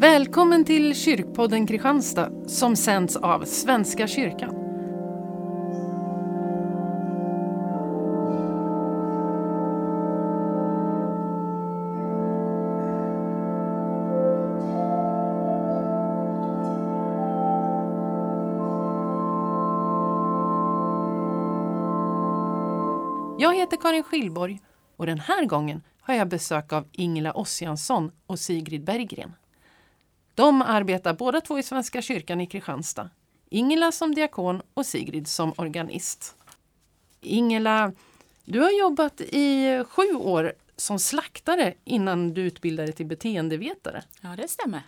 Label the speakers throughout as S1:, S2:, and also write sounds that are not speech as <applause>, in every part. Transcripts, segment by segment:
S1: Välkommen till Kyrkpodden Kristianstad som sänds av Svenska kyrkan. Jag heter Karin Skillborg och den här gången har jag besök av Ingela Ossiansson och Sigrid Berggren. De arbetar båda två i Svenska kyrkan i Kristianstad. Ingela som diakon och Sigrid som organist. Ingela, du har jobbat i sju år som slaktare innan du utbildade till beteendevetare.
S2: Ja, det stämmer.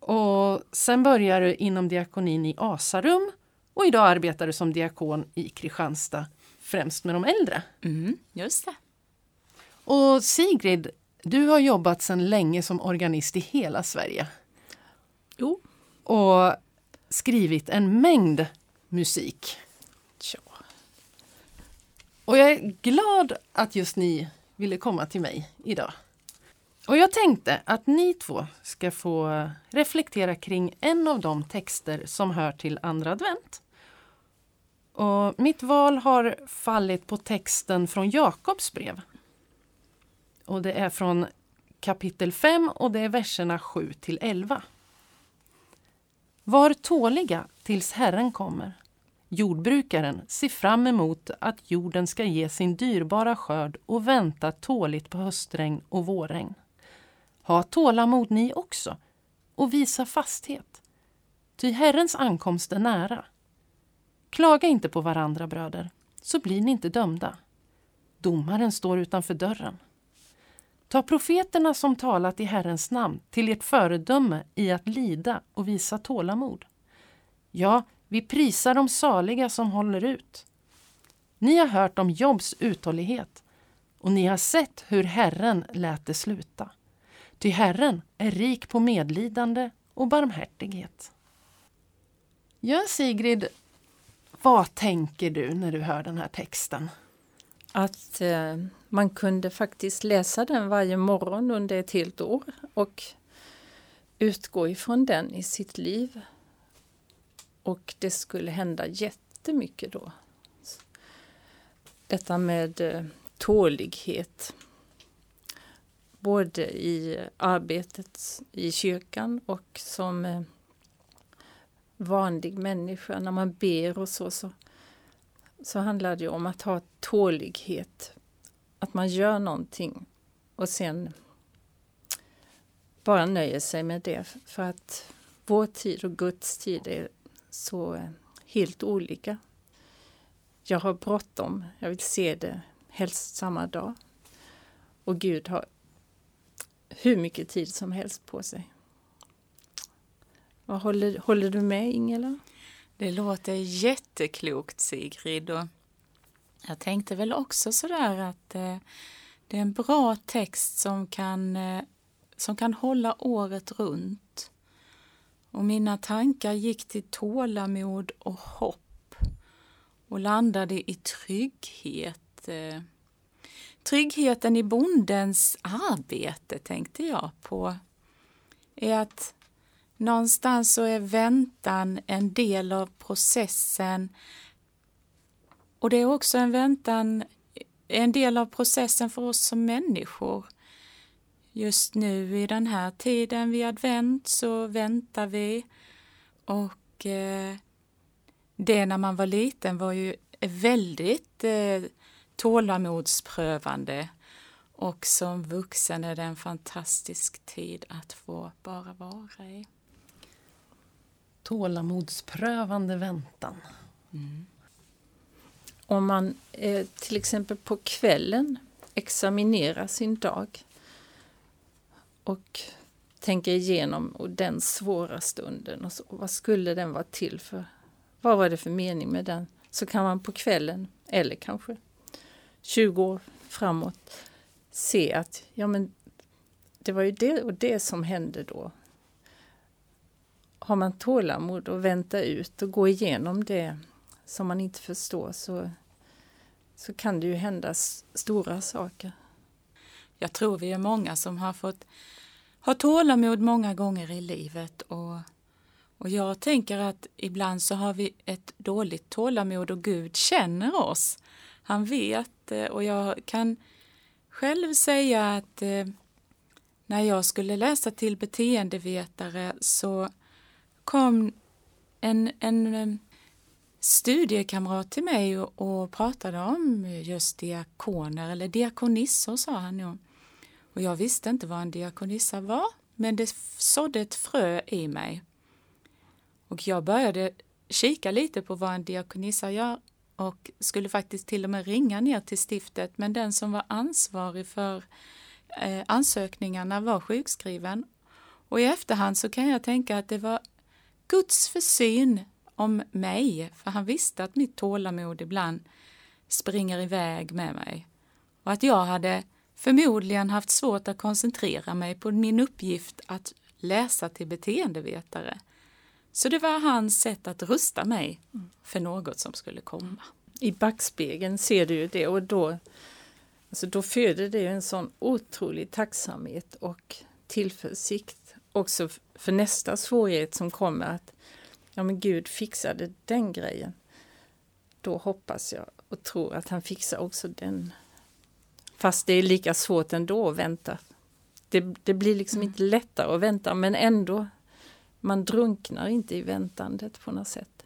S1: Och sen började du inom diakonin i Asarum och idag arbetar du som diakon i Kristianstad, främst med de äldre.
S2: Mm, just det.
S1: Och Sigrid, du har jobbat sedan länge som organist i hela Sverige. Och skrivit en mängd musik.
S2: Tja.
S1: Och jag är glad att just ni ville komma till mig idag. Och jag tänkte att ni två ska få reflektera kring en av de texter som hör till andra advent. Och mitt val har fallit på texten från Jakobs brev. Och det är från kapitel 5 och det är verserna 7 till 11. Var tåliga tills Herren kommer. Jordbrukaren ser fram emot att jorden ska ge sin dyrbara skörd och väntar tåligt på höstregn och vårregn. Ha tålamod ni också och visa fasthet. Ty Herrens ankomst är nära. Klaga inte på varandra, bröder, så blir ni inte dömda. Domaren står utanför dörren. Ta profeterna som talat i Herrens namn till ert föredöme i att lida och visa tålamod. Ja, vi prisar de saliga som håller ut. Ni har hört om Jobs uthållighet och ni har sett hur Herren lät det sluta. Ty Herren är rik på medlidande och barmhärtighet. Ja, Sigrid, vad tänker du när du hör den här texten?
S3: Att eh, man kunde faktiskt läsa den varje morgon under ett helt år och utgå ifrån den i sitt liv. Och det skulle hända jättemycket då. Detta med eh, tålighet. Både i arbetet i kyrkan och som eh, vanlig människa. När man ber och så, så, så handlar det om att ha tålighet. Att man gör någonting och sen bara nöjer sig med det. För att vår tid och Guds tid är så eh, helt olika. Jag har bråttom, jag vill se det helst samma dag. Och Gud har hur mycket tid som helst på sig. Vad håller, håller du med Ingela?
S2: Det låter jätteklokt Sigrid. Och jag tänkte väl också sådär att eh, det är en bra text som kan, eh, som kan hålla året runt. Och mina tankar gick till tålamod och hopp och landade i trygghet. Eh, tryggheten i bondens arbete tänkte jag på. Är att någonstans så är väntan en del av processen. Och det är också en väntan, en del av processen för oss som människor. Just nu i den här tiden vid advent så väntar vi och eh, det när man var liten var ju väldigt eh, tålamodsprövande och som vuxen är det en fantastisk tid att få bara vara i.
S1: Tålamodsprövande väntan.
S3: Mm. Om man eh, till exempel på kvällen examinerar sin dag och tänker igenom och den svåra stunden och så, vad skulle den vara till för? Vad var det för mening med den? Så kan man på kvällen, eller kanske 20 år framåt, se att ja men det var ju det och det som hände då. Har man tålamod och vänta ut och gå igenom det som man inte förstår så, så kan det ju hända stora saker.
S2: Jag tror vi är många som har fått ha tålamod många gånger i livet och, och jag tänker att ibland så har vi ett dåligt tålamod och Gud känner oss. Han vet eh, och jag kan själv säga att eh, när jag skulle läsa till beteendevetare så kom en, en eh, studiekamrat till mig och, och pratade om just diakoner, eller diakonissor sa han ju. Och jag visste inte vad en diakonissa var, men det sådde ett frö i mig. Och jag började kika lite på vad en diakonissa gör och skulle faktiskt till och med ringa ner till stiftet, men den som var ansvarig för eh, ansökningarna var sjukskriven. Och i efterhand så kan jag tänka att det var Guds försyn om mig, för han visste att mitt tålamod ibland springer iväg med mig. Och att jag hade förmodligen haft svårt att koncentrera mig på min uppgift att läsa till beteendevetare. Så det var hans sätt att rusta mig för något som skulle komma.
S3: I backspegeln ser du ju det och då, alltså då föder det en sån otrolig tacksamhet och tillförsikt också för nästa svårighet som kommer att ja men Gud fixade den grejen. Då hoppas jag och tror att han fixar också den. Fast det är lika svårt ändå att vänta. Det, det blir liksom mm. inte lättare att vänta men ändå, man drunknar inte i väntandet på något sätt.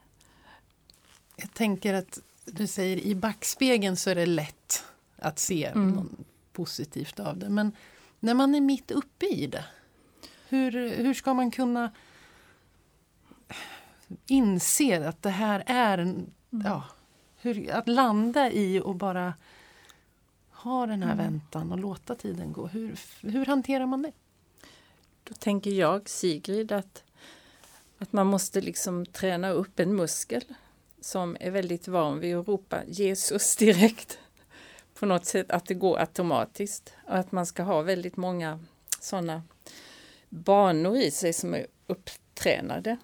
S1: Jag tänker att du säger i backspegeln så är det lätt att se mm. något positivt av det. Men när man är mitt uppe i det, hur, hur ska man kunna inse att det här är en... Mm. Ja, hur, att landa i och bara ha den här mm. väntan och låta tiden gå. Hur, hur hanterar man det?
S3: Då tänker jag, Sigrid, att, att man måste liksom träna upp en muskel som är väldigt van vid att ropa Jesus <laughs> direkt. På något sätt att det går automatiskt och att man ska ha väldigt många sådana banor i sig som är upptränade.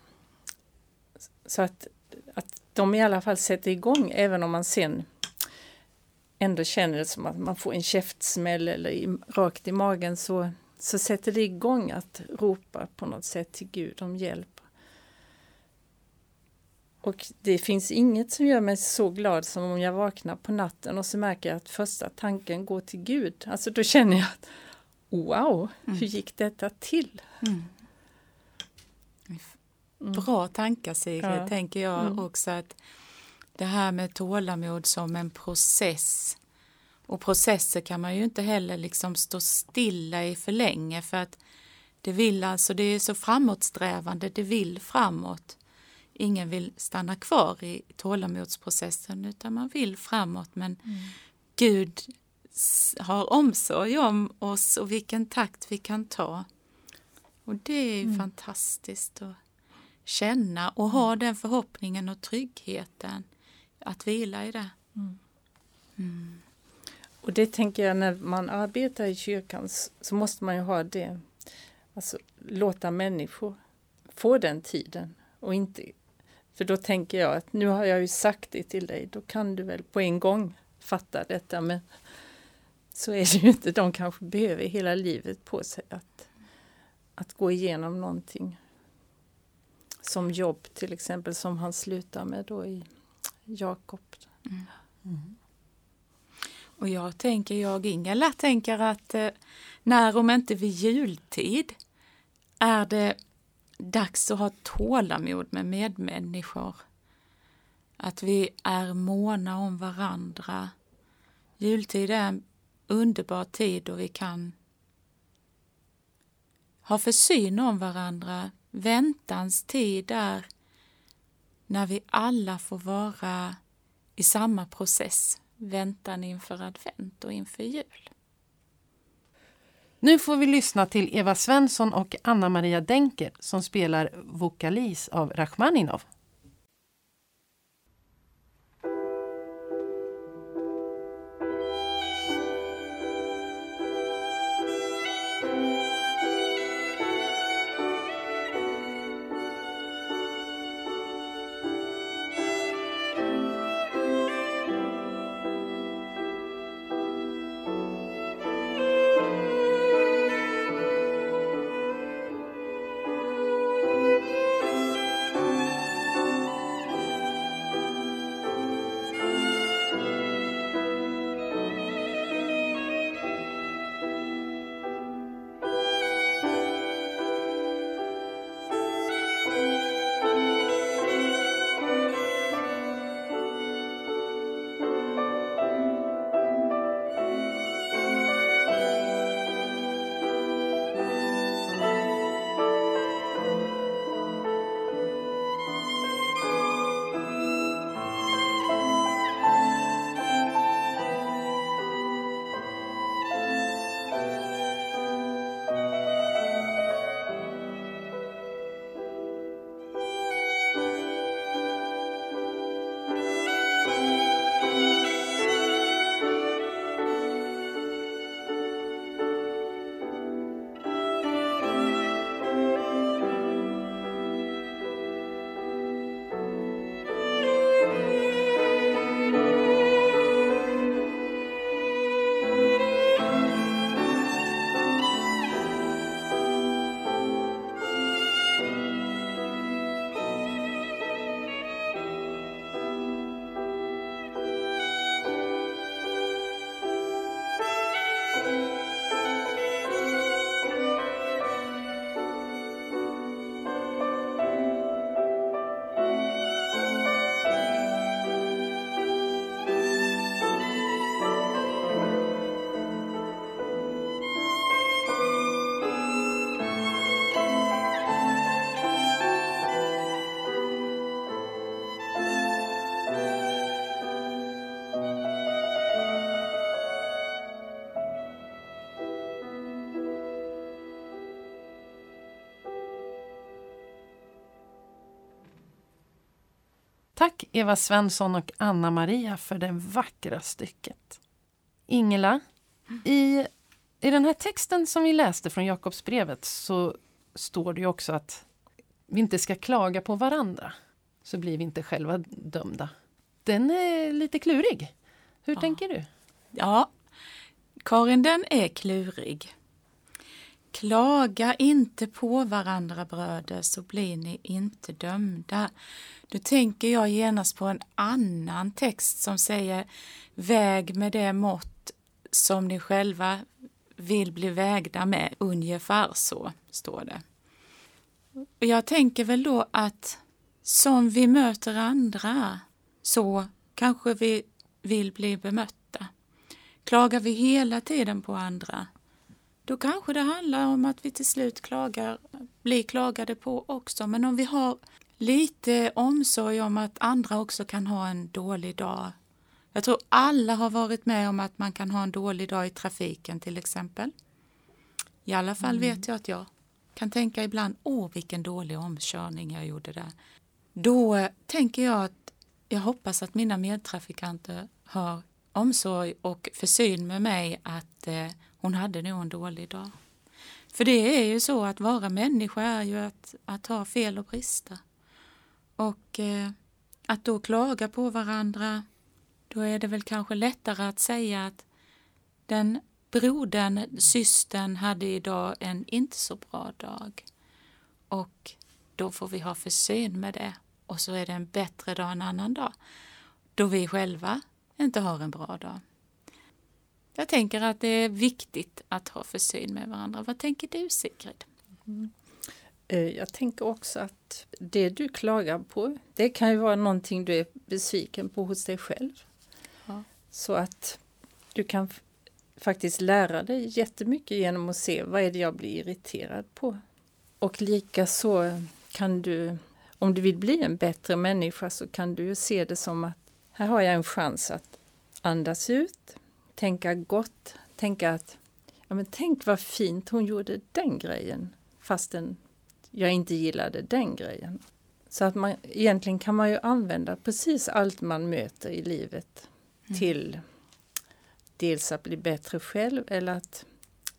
S3: Så att, att de i alla fall sätter igång även om man sen ändå känner det som att man får en käftsmäll eller i, rakt i magen så, så sätter det igång att ropa på något sätt till Gud om hjälp. Och det finns inget som gör mig så glad som om jag vaknar på natten och så märker jag att första tanken går till Gud. Alltså då känner jag att wow, mm. hur gick detta till? Mm.
S2: Mm. Bra tankar Sigrid, ja. tänker jag mm. också att det här med tålamod som en process och processer kan man ju inte heller liksom stå stilla i för länge för att det vill alltså, det är så framåtsträvande, det vill framåt. Ingen vill stanna kvar i tålamodsprocessen utan man vill framåt men mm. Gud har omsorg om oss och vilken takt vi kan ta. Och det är mm. fantastiskt. Och känna och ha mm. den förhoppningen och tryggheten att vila i det. Mm.
S3: Mm. Och det tänker jag när man arbetar i kyrkan så måste man ju ha det, alltså låta människor få den tiden och inte för då tänker jag att nu har jag ju sagt det till dig, då kan du väl på en gång fatta detta men så är det ju inte. De kanske behöver hela livet på sig att, att gå igenom någonting som jobb till exempel som han slutar med då i Jakob. Mm. Mm.
S2: Och jag tänker, jag Ingela tänker att eh, när om inte vid jultid är det dags att ha tålamod med medmänniskor. Att vi är måna om varandra. Jultid är en underbar tid då vi kan ha försyn om varandra, väntans tid är när vi alla får vara i samma process, väntan inför advent och inför jul.
S1: Nu får vi lyssna till Eva Svensson och Anna-Maria Denker som spelar Vokalis av Rachmaninov. Tack Eva Svensson och Anna-Maria för det vackra stycket. Ingela, i, i den här texten som vi läste från Jakobsbrevet så står det ju också att vi inte ska klaga på varandra så blir vi inte själva dömda. Den är lite klurig. Hur ja. tänker du?
S2: Ja, Karin, den är klurig. Klaga inte på varandra bröder så blir ni inte dömda. Då tänker jag genast på en annan text som säger väg med det mått som ni själva vill bli vägda med. Ungefär så står det. Jag tänker väl då att som vi möter andra så kanske vi vill bli bemötta. Klagar vi hela tiden på andra då kanske det handlar om att vi till slut klagar, blir klagade på också. Men om vi har lite omsorg om att andra också kan ha en dålig dag. Jag tror alla har varit med om att man kan ha en dålig dag i trafiken till exempel. I alla fall mm. vet jag att jag kan tänka ibland, åh vilken dålig omkörning jag gjorde där. Då tänker jag att jag hoppas att mina medtrafikanter har omsorg och försyn med mig att eh, hon hade nog en dålig dag. För det är ju så att vara människa är ju att, att ha fel och brister. Och eh, att då klaga på varandra, då är det väl kanske lättare att säga att den brodern, systern hade idag en inte så bra dag. Och då får vi ha försyn med det och så är det en bättre dag en annan dag. Då vi själva inte har en bra dag. Jag tänker att det är viktigt att ha försyn med varandra. Vad tänker du Sigrid? Mm.
S3: Jag tänker också att det du klagar på, det kan ju vara någonting du är besviken på hos dig själv. Ja. Så att du kan faktiskt lära dig jättemycket genom att se vad är det jag blir irriterad på. Och likaså kan du, om du vill bli en bättre människa så kan du se det som att här har jag en chans att andas ut, tänka gott, tänka att ja men tänk vad fint hon gjorde den grejen fastän jag inte gillade den grejen. Så att man egentligen kan man ju använda precis allt man möter i livet mm. till dels att bli bättre själv eller att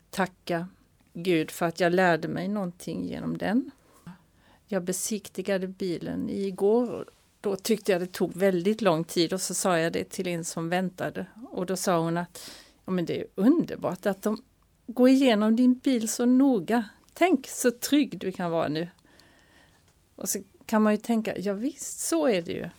S3: tacka Gud för att jag lärde mig någonting genom den. Jag besiktigade bilen igår då tyckte jag det tog väldigt lång tid och så sa jag det till en som väntade och då sa hon att ja, men det är underbart att de går igenom din bil så noga. Tänk så trygg du kan vara nu. Och så kan man ju tänka, ja visst så är det ju.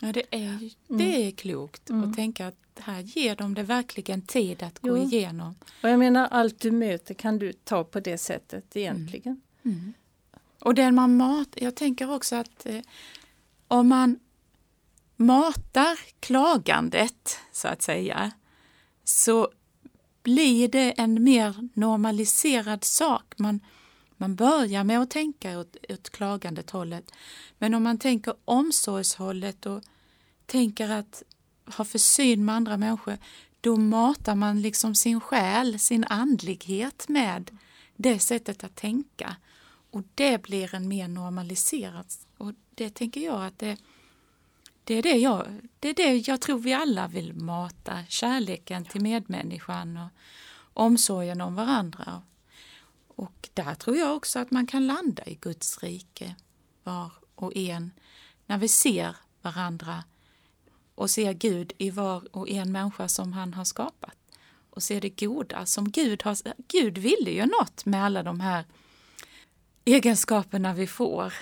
S2: Ja, det är, det mm. är klokt mm. att tänka att här ger de det verkligen tid att jo. gå igenom.
S3: Och jag menar allt du möter kan du ta på det sättet egentligen. Mm. Mm.
S2: Och den man mat, jag tänker också att eh, om man matar klagandet, så att säga, så blir det en mer normaliserad sak. Man, man börjar med att tänka åt, åt klagandet hållet. Men om man tänker omsorgshållet och tänker att ha försyn med andra människor, då matar man liksom sin själ, sin andlighet med det sättet att tänka. Och det blir en mer normaliserad det tänker jag att det, det, är det, jag, det är det jag tror vi alla vill mata, kärleken till medmänniskan och omsorgen om varandra. Och där tror jag också att man kan landa i Guds rike, var och en, när vi ser varandra och ser Gud i var och en människa som han har skapat och ser det goda som Gud har. Gud ville ju något med alla de här egenskaperna vi får.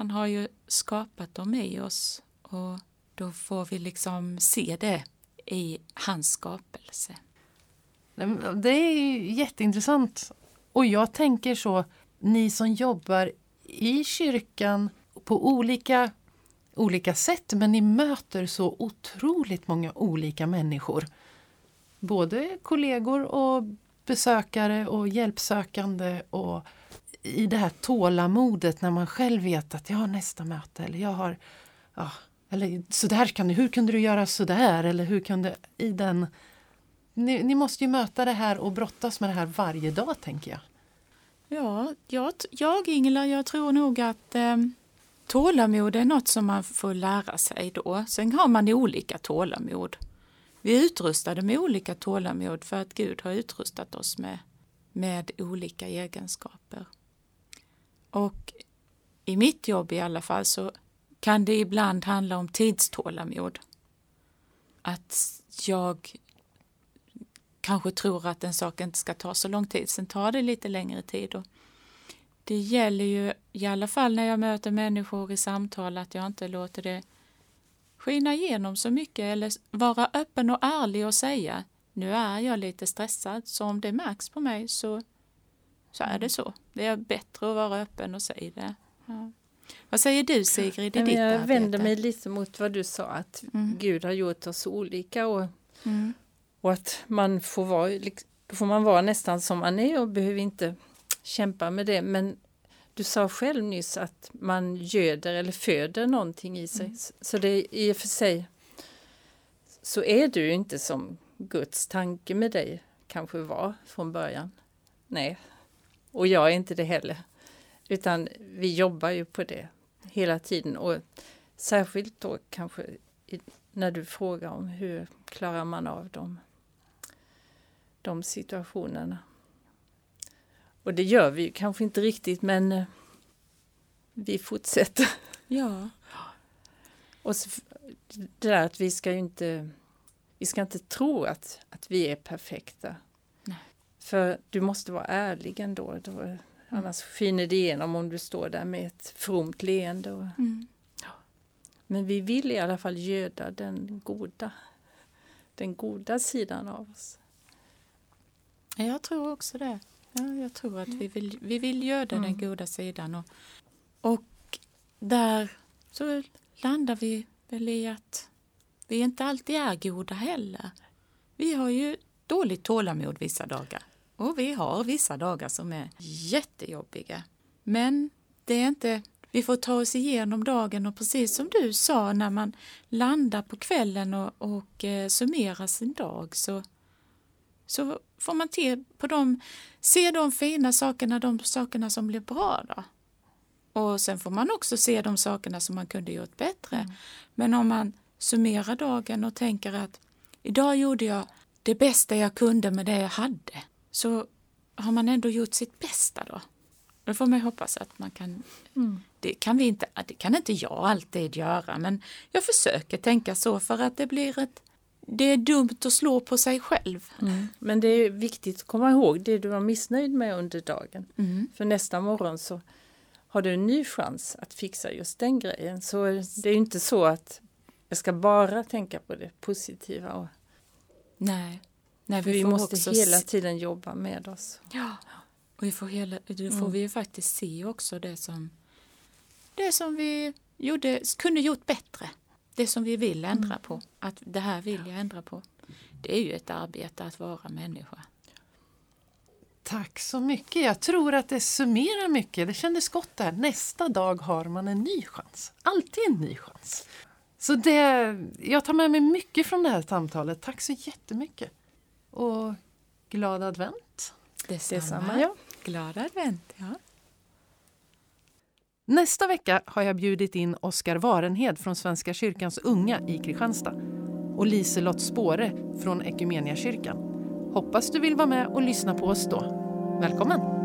S2: Han har ju skapat dem i oss och då får vi liksom se det i hans skapelse.
S1: Det är jätteintressant. Och jag tänker så, ni som jobbar i kyrkan på olika, olika sätt men ni möter så otroligt många olika människor. Både kollegor och besökare och hjälpsökande och i det här tålamodet när man själv vet att jag har nästa möte eller jag har ja, eller så där kan du, hur kunde du göra så där eller hur kunde i den ni, ni, måste ju möta det här och brottas med det här varje dag tänker jag.
S2: Ja, jag, jag Ingela, jag tror nog att eh, Tålamod är något som man får lära sig då. Sen har man olika tålamod. Vi är utrustade med olika tålamod för att Gud har utrustat oss med, med olika egenskaper. Och i mitt jobb i alla fall så kan det ibland handla om tidstålamod. Att jag kanske tror att en sak inte ska ta så lång tid, sen tar det lite längre tid. Och det gäller ju i alla fall när jag möter människor i samtal att jag inte låter det skina igenom så mycket eller vara öppen och ärlig och säga nu är jag lite stressad så om det märks på mig så, så är det så. Det är bättre att vara öppen och säga det. Ja. Vad säger du Sigrid i ditt
S3: Jag
S2: arbete?
S3: vänder mig lite mot vad du sa att
S2: Mm.
S3: Gud har gjort oss olika och,
S2: Mm.
S3: och att man får vara, lik- då får man vara nästan som man är och behöver inte kämpa med det. Men du sa själv nyss att man göder eller föder någonting i sig. Så det är i och för sig så är du inte som Guds tanke med dig kanske var från början. Nej, och jag är inte det heller. Utan vi jobbar ju på det hela tiden och särskilt då kanske när du frågar om hur klarar man av dem, de situationerna. Och det gör vi kanske inte riktigt men eh, vi fortsätter.
S2: Ja,
S3: Och så, det där att vi ska inte, vi ska inte tro att, att vi är perfekta. För du måste vara ärlig ändå. då annars skiner det igenom om du står där med ett fromt leende. Och,
S2: mm.
S3: men vi vill i alla fall göda den goda, den goda sidan av oss.
S2: jag tror också det. Ja, jag tror att vi vill, vi vill göra den
S3: Mm.
S2: goda sidan. Och, och där så landar vi väl i att vi inte alltid är goda heller. Vi har ju dåligt tålamod vissa dagar. Och vi har vissa dagar som är jättejobbiga. Men det är inte, vi får ta oss igenom dagen och precis som du sa när man landar på kvällen och, och eh, summerar sin dag så, så får man te på dem, se de fina sakerna, de sakerna som blir bra. Då. Och sen får man också se de sakerna som man kunde gjort bättre. Men om man summerar dagen och tänker att idag gjorde jag det bästa jag kunde med det jag hade så har man ändå gjort sitt bästa då. Då får man hoppas att man kan... Det kan, vi inte, det kan inte jag alltid göra men jag försöker tänka så för att det blir ett... Det är dumt att slå på sig själv.
S3: Men det är viktigt att komma ihåg det du var missnöjd med under dagen.
S2: Mm.
S3: För nästa morgon så har du en ny chans att fixa just den grejen. Så det är ju inte så att jag ska bara tänka på det positiva. Och
S2: Nej. Nej,
S3: vi,
S2: vi,
S3: måste
S2: också
S3: hela tiden jobba med oss.
S2: Ja, och vi får hela, då får
S3: Mm.
S2: vi ju faktiskt se också det som, det som vi gjorde, kunde gjort bättre. Det som vi vill ändra
S3: Mm.
S2: på. Att det här vill jag ändra på. Det är ju ett arbete att vara människa.
S1: Tack så mycket. Jag tror att det summerar mycket. Det kändes gott där. Nästa dag har man en ny chans. Alltid en ny chans. Så det, jag tar med mig mycket från det här samtalet. Tack så jättemycket. Och glad advent.
S2: Detsamma.
S3: Detsamma, ja.
S2: Glad advent. Ja.
S1: Nästa vecka har jag bjudit in Oskar Varenhed från Svenska kyrkans unga i Kristianstad och Liselott Spåre från Equmeniakyrkan. Hoppas du vill vara med och lyssna på oss då. Välkommen!